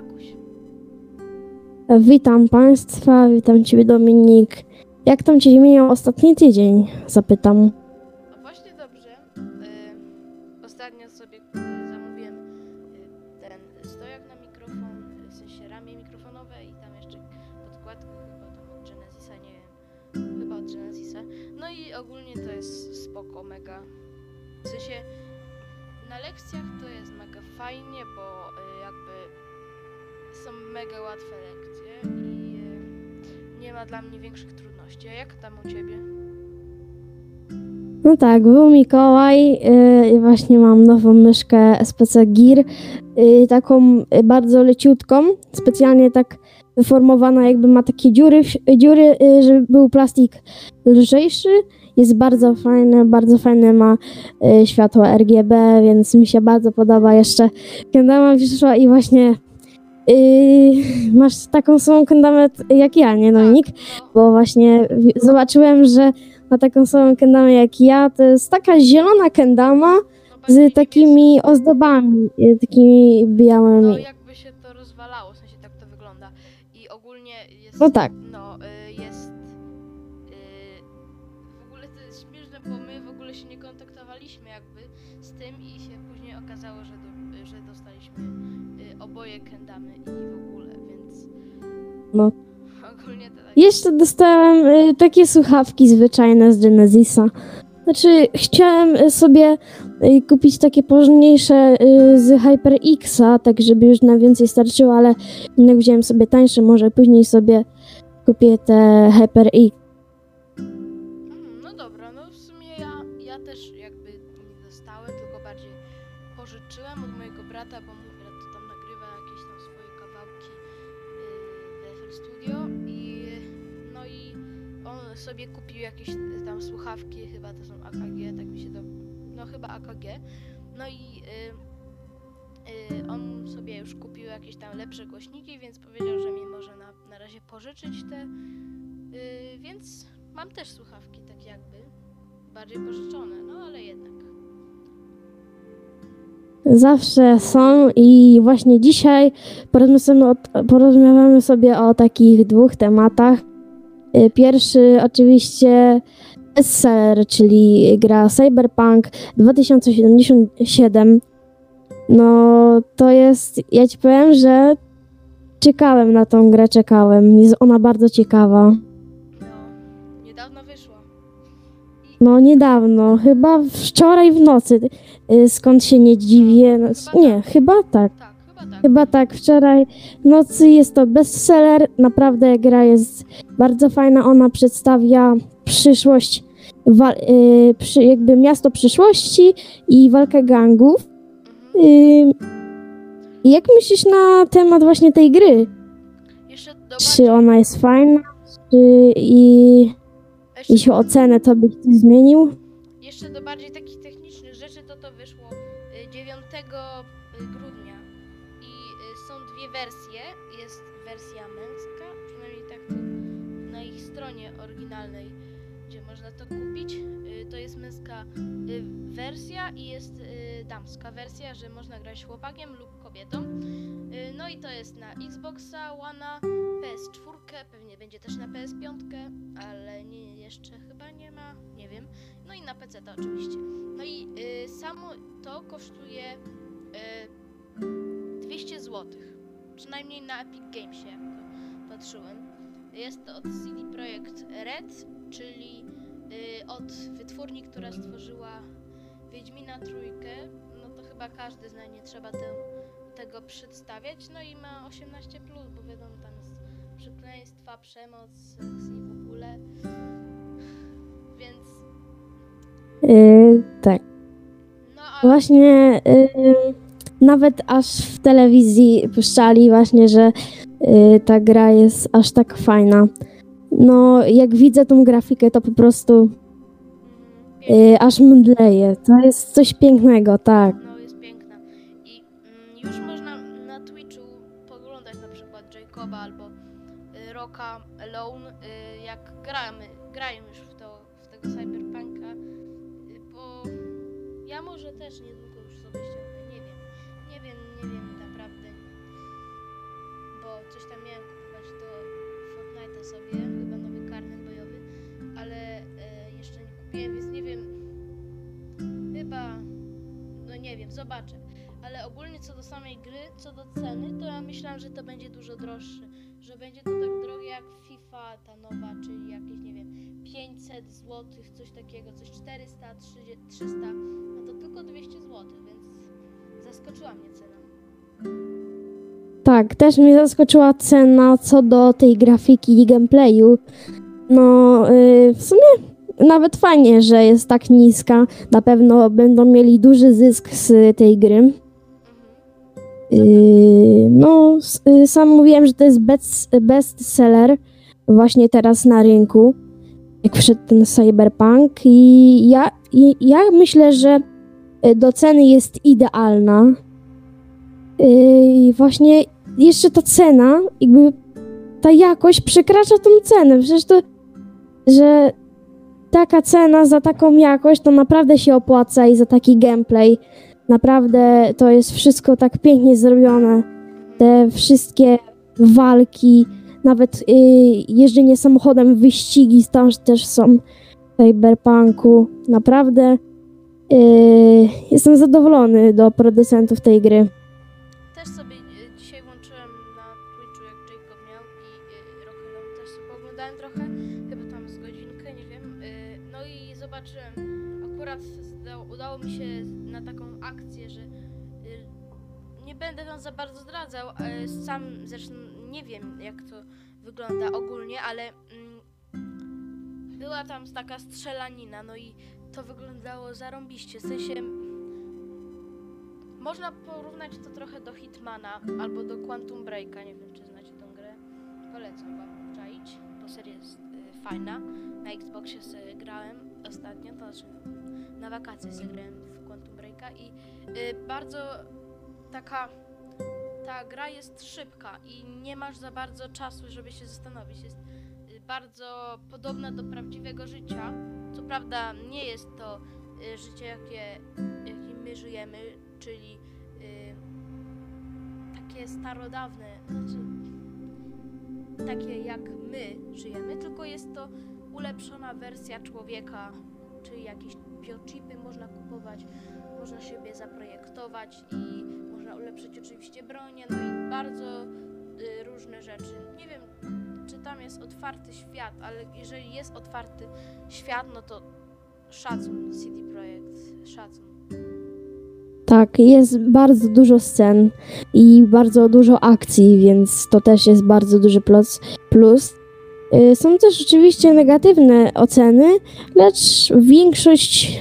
Kakuś. Witam Państwa, witam Ciebie Dominik. Jak tam Cię minął ostatni tydzień? Zapytam. No właśnie dobrze. Y, ostatnio sobie zamówiłem y, ten stojak na mikrofon, y, w sensie ramię mikrofonowe i tam jeszcze podkładkę chyba tam od Genesisa, nie wiem. Chyba od Genesisa. No i ogólnie to jest spoko, mega. W sensie na lekcjach to jest mega fajnie, bo są mega łatwe lekcje i y, nie ma dla mnie większych trudności. A jak tam u Ciebie? No tak, był Mikołaj yy, właśnie mam nową myszkę SPC Gear, yy, taką bardzo leciutką, specjalnie tak wyformowana, jakby ma takie dziury, dziury yy, żeby był plastik lżejszy. Jest bardzo fajny, bardzo fajne ma światło RGB, więc mi się bardzo podoba. Jeszcze kendama wyszła i właśnie yy, masz taką samą kendamę jak ja, nie Dominik? Tak, no. Bo właśnie zobaczyłem, że ma taką samą kendamę jak ja. To jest taka zielona kendama No, z takimi ozdobami, y, takimi No białymi. jakby się to rozwalało, w sensie tak to wygląda. I ogólnie jest... No tak. No. Tak... Jeszcze dostałem y, takie słuchawki zwyczajne z Genesisa. Znaczy, chciałem y, sobie y, kupić takie porządniejsze y, z HyperX'a, tak żeby już na więcej starczyło, ale jednak wziąłem sobie tańsze, może później sobie kupię te HyperX. Studio i no i on sobie kupił jakieś tam słuchawki, chyba to są AKG, tak mi się to, no chyba AKG, no i y, y, on sobie już kupił jakieś tam lepsze głośniki, więc powiedział, że mi może na, na razie pożyczyć te, y, więc mam też słuchawki, tak jakby, bardziej pożyczone, no ale jednak. Zawsze są i właśnie dzisiaj porozmawiamy, porozmawiamy sobie o takich dwóch tematach. Y, Pierwszy oczywiście bestseller, czyli gra Cyberpunk 2077. No to jest, ja ci powiem, że czekałem na tą grę, czekałem. Jest ona bardzo ciekawa. No, niedawno wyszła. No niedawno, chyba wczoraj w nocy, skąd się nie dziwię. No, Chyba nie, chyba tak. Tak, chyba tak. Chyba tak, wczoraj w nocy jest to bestseller. Naprawdę gra jest bardzo fajna. Ona przedstawia przyszłość, wa- y, przy, jakby miasto przyszłości i walkę gangów. Mhm. Y, jak myślisz na temat właśnie tej gry? Czy ona jest fajna? Czy i jeśli ocenę, to byś zmienił? Jeszcze do bardziej takich technicznych rzeczy, to to wyszło y, 9 y, grudnia. I y, są dwie wersje. Jest wersja męska, przynajmniej tak to na ich stronie oryginalnej, gdzie można to kupić. y, To jest męska y, wersja i jest y, damska wersja, że można grać chłopakiem lub kobietą. Y, No i to jest na Xboxa One, PS4, pewnie będzie też na PS5, ale nie, jeszcze chyba nie. No i na PC to oczywiście. No i y, samo to kosztuje y, 200 zł. Przynajmniej na Epic Gamesie, jak patrzyłem. Jest to od CD Projekt Red, czyli y, od wytwórni, która stworzyła Wiedźmina Trójkę. No to chyba każdy zna, nie trzeba te, tego przedstawiać. No i ma 18, bo wiadomo, tam jest przekleństwa, przemoc, seks i w ogóle. Więc Y, tak. no Właśnie y, nawet aż w telewizji puszczali właśnie, że y, ta gra jest aż tak fajna. No, jak widzę tą grafikę, to po prostu mm, y, aż mdleję. To jest coś pięknego, tak. No, jest piękna. I mm, już można na Twitchu poglądać na przykład Jacoba albo y, Rocka Alone, y, jak gramy, grają już w, to, w tego bo może też niedługo już sobie ściągnę, nie wiem, nie wiem, nie wiem naprawdę. coś tam miałem kupować do Fortnite'a sobie, chyba nowy karnet bojowy, ale e, jeszcze nie kupiłem, więc nie wiem, chyba, no nie wiem, zobaczę. Ale ogólnie co do samej gry, co do ceny, to ja myślałem, że to będzie dużo droższe, że będzie to tak drogie jak FIFA ta nowa, czyli jakieś, nie 500 zł, coś takiego, coś 400, 300, no to tylko 200 zł, więc zaskoczyła mnie cena. Tak, też mnie zaskoczyła cena co do tej grafiki i gameplayu. No, y, w sumie nawet fajnie, że jest tak niska. Na pewno będą mieli duży zysk z tej gry. Yy, no, y, sam mówiłem, że to jest best, bestseller właśnie teraz na rynku, jak wszedł ten cyberpunk i ja, i, ja myślę, że y, do ceny jest idealna. Yy, I właśnie jeszcze ta cena, jakby ta jakość przekracza tą cenę. Przecież to, że taka cena za taką jakość to naprawdę się opłaca i za taki gameplay. Naprawdę to jest wszystko tak pięknie zrobione. Te wszystkie walki, nawet y, jeżdżenie samochodem, wyścigi tam też są w Cyberpunku. Naprawdę y, jestem zadowolony do producentów tej gry. Też sobie e, dzisiaj włączyłem na Twitchu, jak Jacob miał i e, Rochelon też sobie pooglądałem trochę, chyba tam z godzinkę, nie wiem. e, No i zobaczyłem, akurat zdało, udało mi się na taką akcję, że nie będę wam za bardzo zdradzał, sam zresztą nie wiem jak to wygląda ogólnie, ale mm, była tam taka strzelanina, no i to wyglądało zarąbiście, w sensie można porównać to trochę do Hitmana albo do Quantum Breaka. Nie wiem, czy znacie tą grę. Polecam wam czaić, bo seria jest y, fajna. Na Xboxie sobie grałem ostatnio, to znaczy na wakacje sobie grałem w Quantum Breaka i y, bardzo taka ta gra jest szybka i nie masz za bardzo czasu, żeby się zastanowić. Jest y, bardzo podobna do prawdziwego życia. Co prawda nie jest to y, życie, jakie, jakim my żyjemy, czyli y, takie starodawne, znaczy takie jak my żyjemy, tylko jest to ulepszona wersja człowieka, czyli jakieś biochipy można kupować, można siebie zaprojektować i można ulepszyć oczywiście bronię, no i bardzo y, różne rzeczy. Nie wiem, czy tam jest otwarty świat, ale jeżeli jest otwarty świat, no to szacun CD Projekt, szacun. Tak, jest bardzo dużo scen i bardzo dużo akcji, więc to też jest bardzo duży plus. plus. Y, Są też oczywiście negatywne oceny, lecz większość,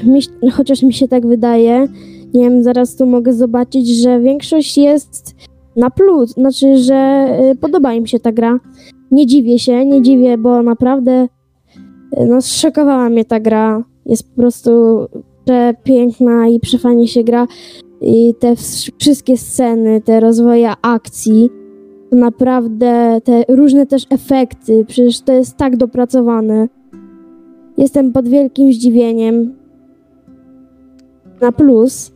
chociaż mi się tak wydaje, nie wiem, zaraz tu mogę zobaczyć, że większość jest na plus, znaczy, że y, podoba im się ta gra. Nie dziwię się, nie dziwię, bo naprawdę y, no, zszokowała mnie ta gra. Jest po prostu przepiękna i przefajnie się gra. I te wsz- wszystkie sceny, te rozwoje akcji, to naprawdę te różne też efekty, przecież to jest tak dopracowane. Jestem pod wielkim zdziwieniem. Na plus.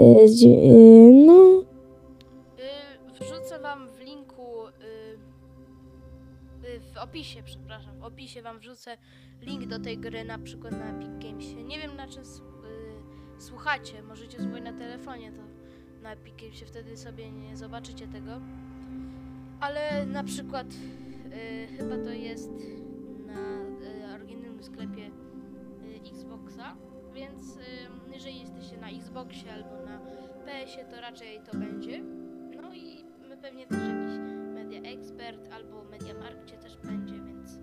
y, y, No, Y, wrzucę wam w linku, w opisie, przepraszam, w opisie wam wrzucę link do tej gry, na przykład na Epic Gamesie. Nie wiem na czym słuchacie, możecie słuchać na telefonie, to na Epic Gamesie wtedy sobie nie zobaczycie tego. Ale na przykład chyba to jest Xboxie albo na PS-ie, to raczej to będzie. No i my pewnie też jakiś Media Expert albo Media Markcie też będzie, więc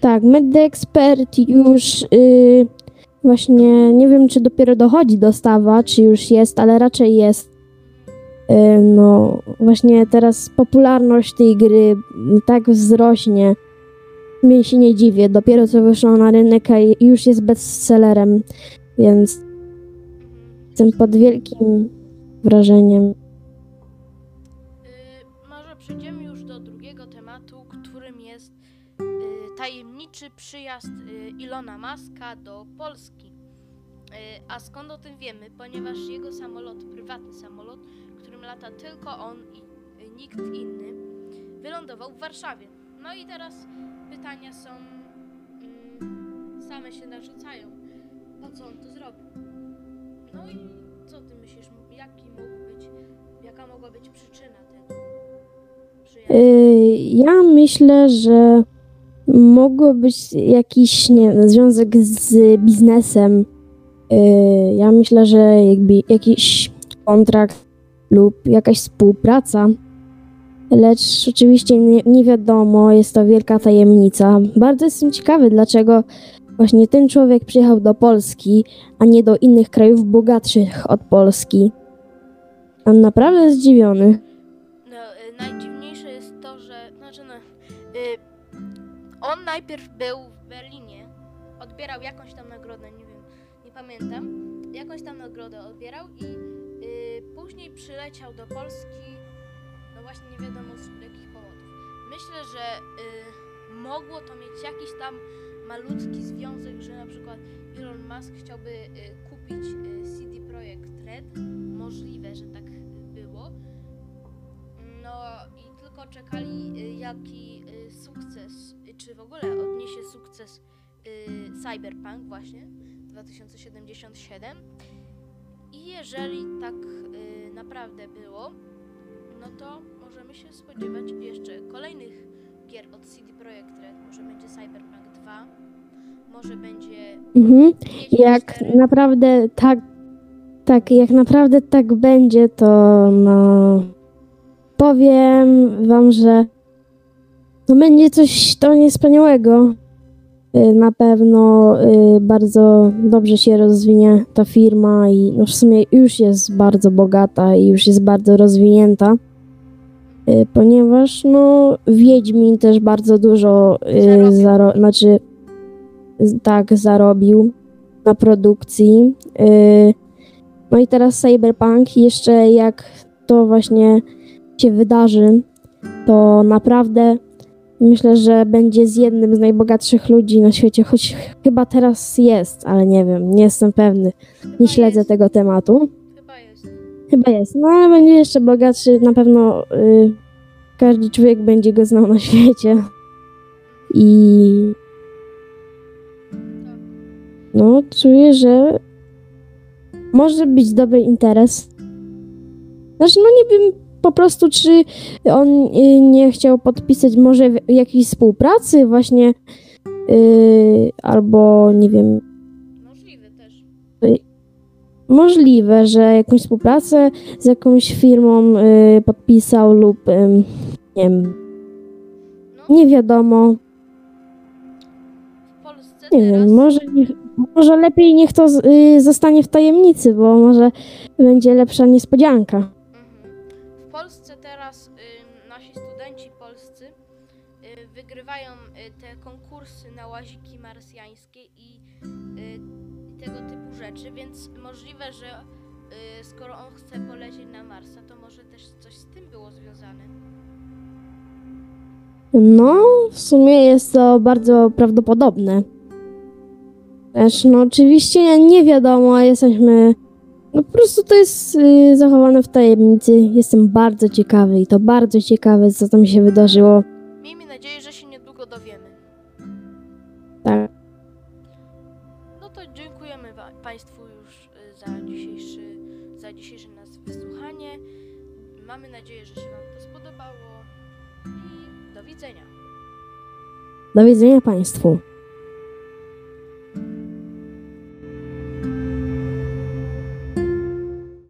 tak, MedExpert już y, właśnie nie wiem, czy dopiero dochodzi dostawa, czy już jest, ale raczej jest. Y, No, właśnie teraz popularność tej gry tak wzrośnie. Mnie się nie dziwię, dopiero co wyszło na rynek, a już jest bestsellerem, więc. Jestem pod wielkim wrażeniem. Y, może przejdziemy już do drugiego tematu, którym jest y, tajemniczy przyjazd y, Ilona Maska do Polski. Y, a skąd o tym wiemy? Ponieważ jego samolot, prywatny samolot, którym lata tylko on i y, nikt inny, wylądował w Warszawie. No i teraz pytania są mm, same się narzucają. Po co on to zrobił? No i co ty myślisz, jaki mógł być, jaka mogła być przyczyna tego? Y, Ja myślę, że mogło być jakiś nie, związek z biznesem. Y, Ja myślę, że jakby jakiś kontrakt lub jakaś współpraca. Lecz oczywiście nie, nie wiadomo, jest to wielka tajemnica. Bardzo jestem ciekawy, dlaczego właśnie ten człowiek przyjechał do Polski, a nie do innych krajów bogatszych od Polski. Mam naprawdę zdziwiony. No, y, najdziwniejsze jest to, że. Znaczy, no. Y, on najpierw był w Berlinie, odbierał jakąś tam nagrodę, nie wiem, nie pamiętam. Jakąś tam nagrodę odbierał i y, później przyleciał do Polski. No właśnie, nie wiadomo z jakich powodów. Myślę, że mogło to mieć jakiś tam malutki związek, że na przykład Elon Musk chciałby y, kupić y, CD Projekt Red. Możliwe, że tak było. No i tylko czekali, y, jaki sukces, czy w ogóle odniesie sukces Cyberpunk właśnie 2077. I jeżeli tak naprawdę było, no to możemy się spodziewać jeszcze kolejnych gier od CD Projekt Red. Może będzie Cyberpunk 2, może będzie Mhm. Jak 4. naprawdę tak, tak, jak naprawdę tak będzie, to no, powiem wam, że to będzie coś to niespaniałego. Y, Na pewno y, bardzo dobrze się rozwinie ta firma i no w sumie już jest bardzo bogata i już jest bardzo rozwinięta, ponieważ no Wiedźmin też bardzo dużo y, Zarobił. zaro- znaczy tak zarobił na produkcji. Yy, No i teraz Cyberpunk, jeszcze jak to właśnie się wydarzy, to naprawdę myślę, że będzie z jednym z najbogatszych ludzi na świecie, choć chyba teraz jest, ale nie wiem, nie jestem pewny, nie śledzę tego tematu. Chyba jest. No ale będzie jeszcze bogatszy, na pewno yy, każdy człowiek będzie go znał na świecie. I no, czuję, że może być dobry interes. Znaczy, no nie wiem po prostu, czy on y, nie chciał podpisać może jakiejś współpracy właśnie, y, albo nie wiem. Możliwe, że jakąś współpracę z jakąś firmą y, podpisał lub ym, nie wiem, nie wiadomo. w Polsce Nie teraz... wiem, może, niech, może lepiej niech to z- y, zostanie w tajemnicy, bo może będzie lepsza niespodzianka. Mhm. W Polsce teraz y, nasi studenci polscy y, wygrywają y, te konkursy na łaziki marsjańskie i y, tego typu rzeczy, więc możliwe, że y, skoro on chce polecieć na Marsa, to może też coś z tym było związane. No, w sumie jest to bardzo prawdopodobne. Też, no oczywiście nie wiadomo, jesteśmy... No po prostu to jest y, zachowane w tajemnicy. Jestem bardzo ciekawy i to bardzo ciekawe, co tam się wydarzyło. Miejmy nadzieję, że się niedługo dowiemy. Tak. Do widzenia Państwu.